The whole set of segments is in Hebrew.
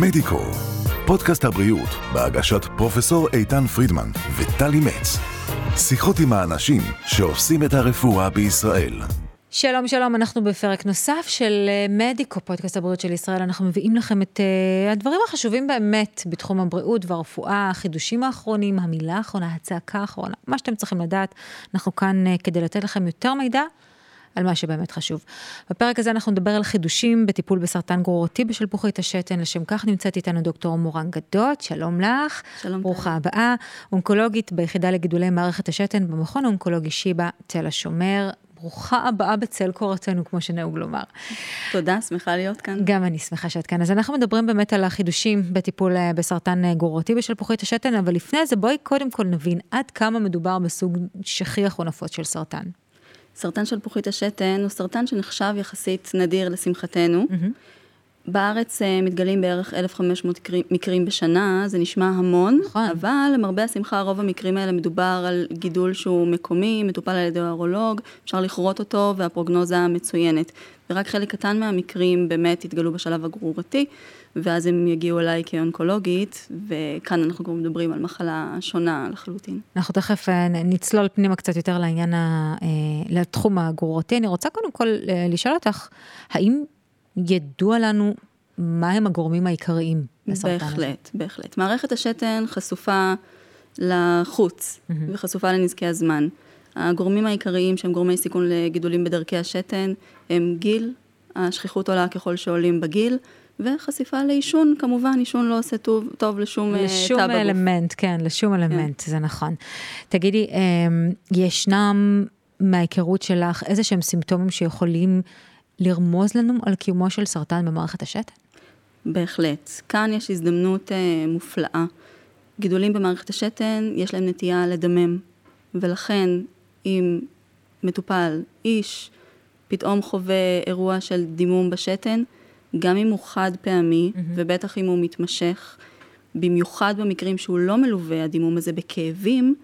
מדיקו, פודקאסט הבריאות בהגשת פרופסור איתן פרידמן וטלי מצ. שיחות עם האנשים שעושים את הרפואה בישראל. שלום שלום, אנחנו בפרק נוסף של אה, מדיקו, פודקאסט הבריאות של ישראל. אנחנו מביאים לכם את uh, הדברים החשובים באמת בתחום הבריאות והרפואה, החידושים האחרונים, המילה האחרונה, הצעקה האחרונה, מה שאתם צריכים לדעת. אנחנו כאן uh, כדי לתת לכם יותר מידע על מה שבאמת חשוב. בפרק הזה אנחנו נדבר על חידושים בטיפול בסרטן גרורותי בשלפוחית השתן, לשם כך נמצאת איתנו דוקטור מורן גדות, שלום לך. שלום. ברוכה הבאה, אונקולוגית ביחידה לגידולי מערכת השתן במכון האונקולוגי שיבא, תל השומר. ברוכה הבאה בצל קורתנו, כמו שנהוג לומר. תודה, שמחה להיות כאן. גם אני שמחה שאת כאן. אז אנחנו מדברים באמת על החידושים בטיפול אה, בסרטן אה, גרורותי בשלפוחית השתן, אבל לפני זה בואי קודם כל נבין עד כמה מדובר בסוג שכיח או נפוץ של סרטן. סרטן שלפוחית השתן הוא סרטן שנחשב יחסית נדיר לשמחתנו. Mm-hmm. בארץ אה, מתגלים בערך 1,500 מקרים בשנה, זה נשמע המון, נכון. אבל למרבה השמחה רוב המקרים האלה מדובר על גידול שהוא מקומי, מטופל על ידי האורולוג, אפשר לכרות אותו והפרוגנוזה מצוינת. ורק חלק קטן מהמקרים באמת התגלו בשלב הגרורתי, ואז הם יגיעו אליי כאונקולוגית, וכאן אנחנו כבר מדברים על מחלה שונה לחלוטין. אנחנו תכף אה, נצלול פנימה קצת יותר לעניין, אה, לתחום הגרורתי. אני רוצה קודם כל לשאול אותך, האם ידוע לנו מהם הגורמים העיקריים לסרטן הזה. בהחלט, בהחלט. מערכת השתן חשופה לחוץ mm-hmm. וחשופה לנזקי הזמן. הגורמים העיקריים שהם גורמי סיכון לגידולים בדרכי השתן הם גיל, השכיחות עולה ככל שעולים בגיל, וחשיפה לעישון, כמובן, עישון לא עושה טוב, טוב לשום תא בגוף. לשום אלמנט, כן, לשום אלמנט, כן. זה נכון. תגידי, אמ, ישנם מההיכרות שלך איזה שהם סימפטומים שיכולים לרמוז לנו על קיומו של סרטן במערכת השתן? בהחלט. כאן יש הזדמנות אה, מופלאה. גידולים במערכת השתן, יש להם נטייה לדמם, ולכן אם מטופל, איש, פתאום חווה אירוע של דימום בשתן, גם אם הוא חד פעמי, mm-hmm. ובטח אם הוא מתמשך, במיוחד במקרים שהוא לא מלווה, הדימום הזה בכאבים,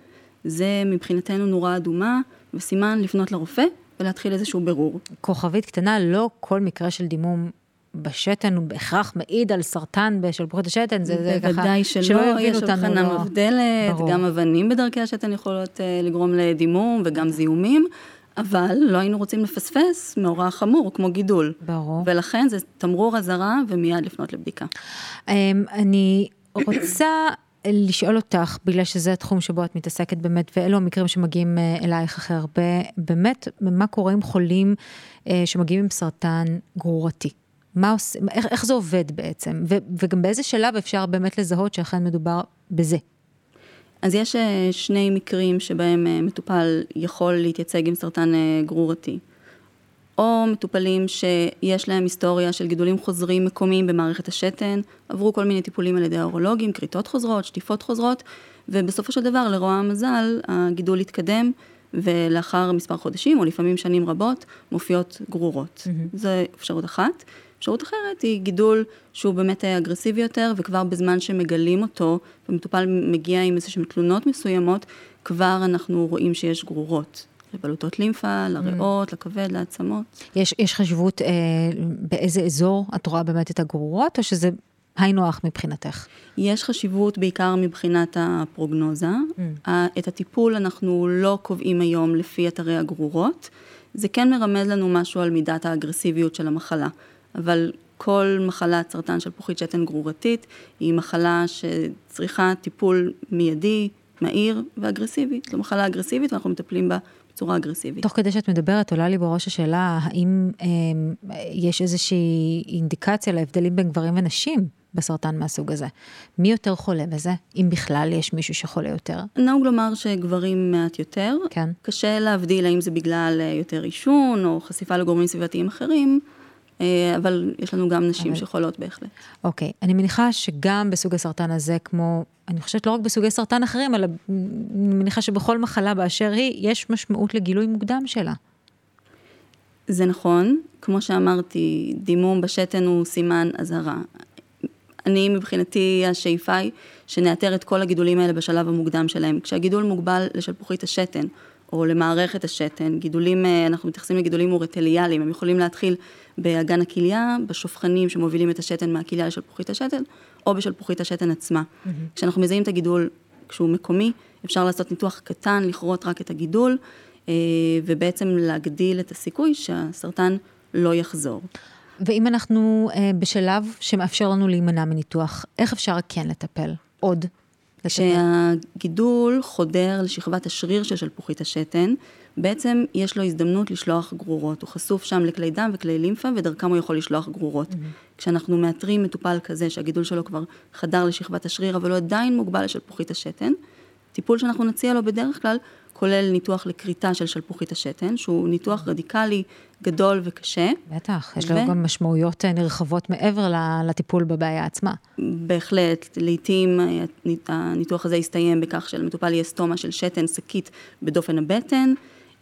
זה מבחינתנו נורה אדומה, וסימן לפנות לרופא ולהתחיל איזשהו בירור. כוכבית קטנה, לא כל מקרה של דימום בשתן הוא בהכרח מעיד על סרטן בשלפוחית השתן, זה, זה ככה, בוודאי שלא, יש הבחנה לא... מבדלת, ברור. גם אבנים בדרכי השתן יכולות uh, לגרום לדימום וגם זיהומים. אבל לא היינו רוצים לפספס מאורע חמור כמו גידול. ברור. ולכן זה תמרור אזהרה ומיד לפנות לבדיקה. אמ, אני רוצה לשאול אותך, בגלל שזה התחום שבו את מתעסקת באמת, ואלו המקרים שמגיעים אה, אלייך הכי הרבה, באמת, מה קורה עם חולים אה, שמגיעים עם סרטן גרורתי? מה עושה, איך, איך זה עובד בעצם? ו, וגם באיזה שלב אפשר באמת לזהות שאכן מדובר בזה? אז יש אה, שני מקרים שבהם מטופל יכול להתייצג עם סרטן גרורתי. או מטופלים שיש להם היסטוריה של גידולים חוזרים מקומיים במערכת השתן, עברו כל מיני טיפולים על ידי האורולוגים, כריתות חוזרות, שטיפות חוזרות, ובסופו של דבר, לרוע המזל, הגידול התקדם, ולאחר מספר חודשים, או לפעמים שנים רבות, מופיעות גרורות. Mm-hmm. זו אפשרות אחת. אפשרות אחרת היא גידול שהוא באמת אגרסיבי יותר, וכבר בזמן שמגלים אותו, ומטופל מגיע עם איזשהן תלונות מסוימות, כבר אנחנו רואים שיש גרורות. לבלוטות לימפה, לריאות, mm. לכבד, לעצמות. יש, יש חשיבות אה, באיזה אזור את רואה באמת את הגרורות, או שזה היינו הך מבחינתך? יש חשיבות בעיקר מבחינת הפרוגנוזה. Mm. את הטיפול אנחנו לא קובעים היום לפי אתרי הגרורות. זה כן מרמז לנו משהו על מידת האגרסיביות של המחלה, אבל כל מחלת סרטן של פוחית שתן גרורתית היא מחלה שצריכה טיפול מיידי, מהיר ואגרסיבי. זו מחלה אגרסיבית ואנחנו מטפלים בה בצורה אגרסיבית. תוך כדי שאת מדברת, עולה לי בראש השאלה, האם אה, יש איזושהי אינדיקציה להבדלים בין גברים ונשים בסרטן מהסוג הזה? מי יותר חולה בזה, אם בכלל יש מישהו שחולה יותר? נהוג לומר שגברים מעט יותר. כן. קשה להבדיל האם זה בגלל אה, יותר עישון או חשיפה לגורמים סביבתיים אחרים. אה, אבל יש לנו גם נשים אבל... שחולות בהחלט. אוקיי, אני מניחה שגם בסוג הסרטן הזה, כמו, אני חושבת לא רק בסוגי סרטן אחרים, אלא אני מניחה שבכל מחלה באשר היא, יש משמעות לגילוי מוקדם שלה. זה נכון, כמו שאמרתי, דימום בשתן הוא סימן אזהרה. אני מבחינתי השאיפה היא שנאתר את כל הגידולים האלה בשלב המוקדם שלהם. כשהגידול מוגבל לשלפוחית השתן, או למערכת השתן. גידולים, אה, אנחנו מתייחסים לגידולים אורטליאליים, הם יכולים להתחיל באגן הכליה, בשופכנים שמובילים את השתן מהכליה לשלפוחית השתן, או בשלפוחית השתן עצמה. Mm-hmm. כשאנחנו מזהים את הגידול כשהוא מקומי, אפשר לעשות ניתוח קטן, לכרות רק את הגידול, אה, ובעצם להגדיל את הסיכוי שהסרטן לא יחזור. ואם אנחנו אה, בשלב שמאפשר לנו להימנע מניתוח, איך אפשר כן לטפל? עוד? כשהגידול חודר לשכבת השריר של שלפוחית השתן, בעצם יש לו הזדמנות לשלוח גרורות. הוא חשוף שם לכלי דם וכלי לימפה, ודרכם הוא יכול לשלוח גרורות. Mm-hmm. כשאנחנו מאתרים מטופל כזה שהגידול שלו כבר חדר לשכבת השריר, אבל הוא עדיין מוגבל לשלפוחית השתן, טיפול שאנחנו נציע לו בדרך כלל כולל ניתוח לכריתה של שלפוחית השתן, שהוא ניתוח רדיקלי גדול וקשה. בטח, יש ו... לו גם משמעויות אה, נרחבות מעבר לטיפול בבעיה עצמה. בהחלט, לעתים אה, הניתוח הזה יסתיים בכך שלמטופל יהיה סטומה של שתן שקית בדופן הבטן,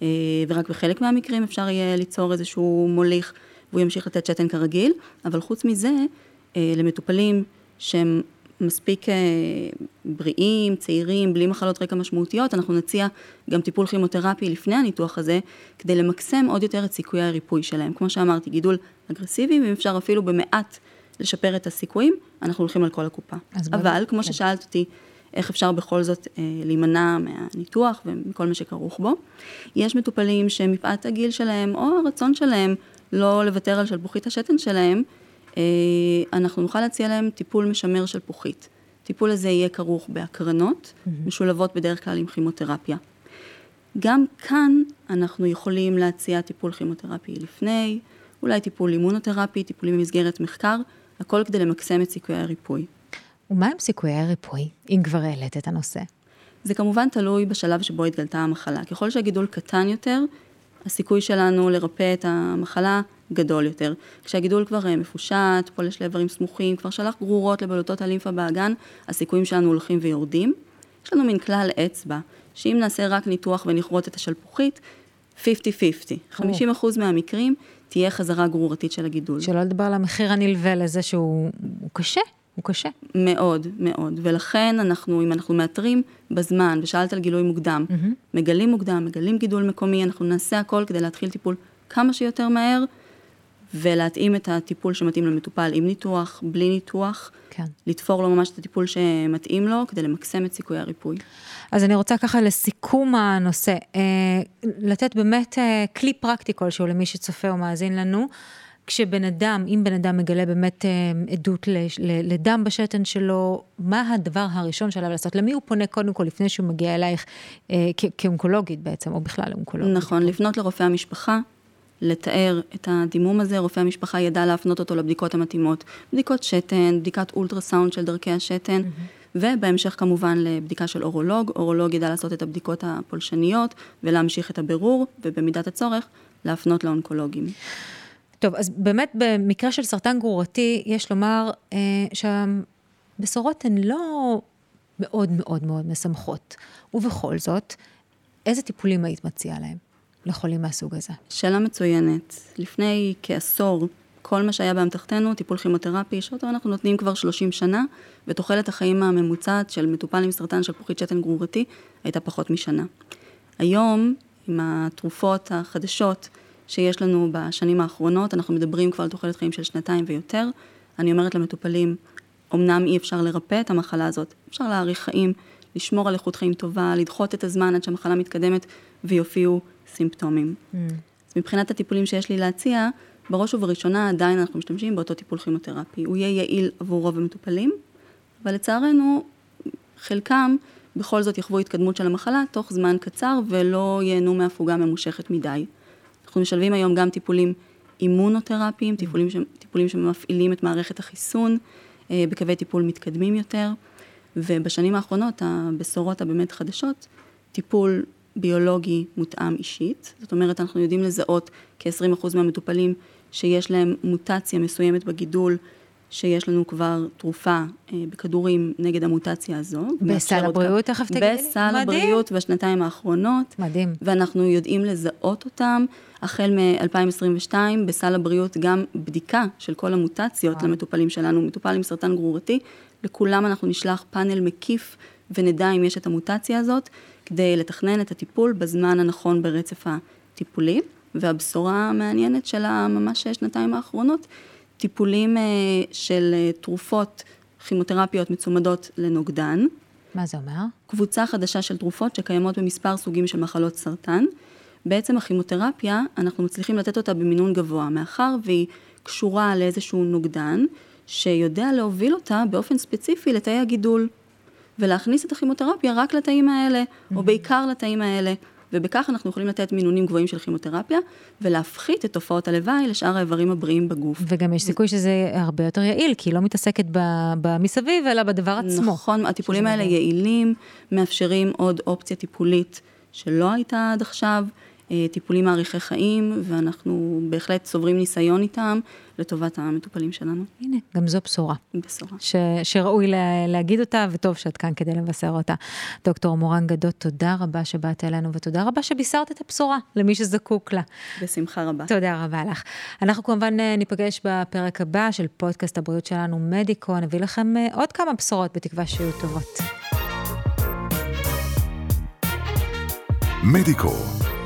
אה, ורק בחלק מהמקרים אפשר יהיה ליצור איזשהו מוליך והוא ימשיך לתת שתן כרגיל, אבל חוץ מזה, למטופלים שהם מספיק אה, בריאים, צעירים, בלי מחלות רקע משמעותיות, אנחנו נציע גם טיפול כימותרפי לפני הניתוח הזה, כדי למקסם עוד יותר את סיכויי הריפוי שלהם. כמו שאמרתי, גידול אגרסיבי, ואם אפשר אפילו במעט לשפר את הסיכויים, אנחנו הולכים על כל הקופה. אבל, כמו כן. ששאלת אותי, איך אפשר בכל זאת אה, להימנע מהניתוח ומכל מה שכרוך בו. יש מטופלים שמפאת הגיל שלהם, או הרצון שלהם לא לוותר על שלפוחית השתן שלהם, אנחנו נוכל להציע להם טיפול משמר של פוחית. הטיפול הזה יהיה כרוך בהקרנות, mm-hmm. משולבות בדרך כלל עם כימותרפיה. גם כאן אנחנו יכולים להציע טיפול כימותרפי לפני, אולי טיפול אימונותרפי, טיפולים במסגרת מחקר, הכל כדי למקסם את סיכויי הריפוי. ומה הם סיכויי הריפוי, אם כבר העלית את הנושא? זה כמובן תלוי בשלב שבו התגלתה המחלה. ככל שהגידול קטן יותר, הסיכוי שלנו לרפא את המחלה גדול יותר. כשהגידול כבר אה, מפושט, פולש לאיברים סמוכים, כבר שלח גרורות לבלוטות הלימפה באגן, הסיכויים שלנו הולכים ויורדים. יש לנו מין כלל אצבע, שאם נעשה רק ניתוח ונכרות את השלפוחית, 50-50. 50 אחוז מהמקרים תהיה חזרה גרורתית של הגידול. שלא לדבר על המחיר הנלווה לזה שהוא קשה. הוא קשה. מאוד, מאוד. ולכן אנחנו, אם אנחנו מאתרים בזמן, ושאלת על גילוי מוקדם, mm-hmm. מגלים מוקדם, מגלים גידול מקומי, אנחנו נעשה הכל כדי להתחיל טיפול כמה שיותר מהר, ולהתאים את הטיפול שמתאים למטופל עם ניתוח, בלי ניתוח, כן. לתפור לו ממש את הטיפול שמתאים לו, כדי למקסם את סיכויי הריפוי. אז אני רוצה ככה לסיכום הנושא, אה, לתת באמת אה, כלי פרקטי כלשהו למי שצופה או מאזין לנו. כשבן אדם, אם בן אדם מגלה באמת אה, עדות לדם בשתן שלו, מה הדבר הראשון שעליו לעשות? למי הוא פונה קודם כל לפני שהוא מגיע אלייך אה, כאונקולוגית בעצם, או בכלל אונקולוגית? נכון, לפנות לרופא המשפחה, לתאר את הדימום הזה, רופא המשפחה ידע להפנות אותו לבדיקות המתאימות. בדיקות שתן, בדיקת אולטרסאונד של דרכי השתן, mm-hmm. ובהמשך כמובן לבדיקה של אורולוג. אורולוג ידע לעשות את הבדיקות הפולשניות ולהמשיך את הבירור, ובמידת הצורך, להפנות לאונקולוגים. טוב, אז באמת במקרה של סרטן גרורתי, יש לומר אה, שהבשורות הן לא מאוד מאוד מאוד משמחות. ובכל זאת, איזה טיפולים היית מציעה להם לחולים מהסוג הזה? שאלה מצוינת. לפני כעשור, כל מה שהיה באמתחתנו, טיפול כימותרפי, שאותו אנחנו נותנים כבר 30 שנה, ותוחלת החיים הממוצעת של מטופל עם סרטן של פוחית שתן גרורתי הייתה פחות משנה. היום, עם התרופות החדשות, שיש לנו בשנים האחרונות, אנחנו מדברים כבר על תוחלת חיים של שנתיים ויותר. אני אומרת למטופלים, אמנם אי אפשר לרפא את המחלה הזאת, אפשר להאריך חיים, לשמור על איכות חיים טובה, לדחות את הזמן עד שהמחלה מתקדמת ויופיעו סימפטומים. Mm. אז מבחינת הטיפולים שיש לי להציע, בראש ובראשונה עדיין אנחנו משתמשים באותו טיפול כימותרפי. הוא יהיה יעיל עבור רוב המטופלים, אבל לצערנו, חלקם בכל זאת יחוו התקדמות של המחלה תוך זמן קצר ולא ייהנו מהפוגה ממושכת מדי. אנחנו משלבים היום גם טיפולים אימונותרפיים, טיפולים, ש... טיפולים שמפעילים את מערכת החיסון אה, בקווי טיפול מתקדמים יותר, ובשנים האחרונות הבשורות הבאמת חדשות, טיפול ביולוגי מותאם אישית, זאת אומרת אנחנו יודעים לזהות כ-20% מהמטופלים שיש להם מוטציה מסוימת בגידול שיש לנו כבר תרופה אה, בכדורים נגד המוטציה הזו. בסל הבריאות, תכף תגידי לי. בסל מדהים. הבריאות בשנתיים האחרונות. מדהים. ואנחנו יודעים לזהות אותם. החל מ-2022 בסל הבריאות גם בדיקה של כל המוטציות וואו. למטופלים שלנו, מטופל עם סרטן גרורתי, לכולם אנחנו נשלח פאנל מקיף ונדע אם יש את המוטציה הזאת, כדי לתכנן את הטיפול בזמן הנכון ברצף הטיפולי. והבשורה המעניינת של הממש שנתיים האחרונות, טיפולים אה, של אה, תרופות כימותרפיות מצומדות לנוגדן. מה זה אומר? קבוצה חדשה של תרופות שקיימות במספר סוגים של מחלות סרטן. בעצם הכימותרפיה, אנחנו מצליחים לתת אותה במינון גבוה, מאחר והיא קשורה לאיזשהו נוגדן, שיודע להוביל אותה באופן ספציפי לתאי הגידול, ולהכניס את הכימותרפיה רק לתאים האלה, או בעיקר לתאים האלה. ובכך אנחנו יכולים לתת מינונים גבוהים של כימותרפיה, ולהפחית את תופעות הלוואי לשאר האיברים הבריאים בגוף. וגם יש סיכוי שזה הרבה יותר יעיל, כי היא לא מתעסקת במסביב, אלא בדבר עצמו. נכון, הטיפולים האלה יעילים, מאפשרים עוד אופציה טיפולית שלא הייתה עד עכשיו. אה, טיפולים מאריכי חיים, ואנחנו בהחלט צוברים ניסיון איתם לטובת המטופלים שלנו. הנה, גם זו בשורה. בשורה. ש, שראוי לה, להגיד אותה, וטוב שאת כאן כדי לבשר אותה. דוקטור מורן גדות, תודה רבה שבאת אלינו, ותודה רבה שבישרת את הבשורה למי שזקוק לה. בשמחה רבה. תודה רבה לך. אנחנו כמובן אה, ניפגש בפרק הבא של פודקאסט הבריאות שלנו, מדיקו, נביא לכם אה, עוד כמה בשורות, בתקווה שיהיו טובות. מדיקו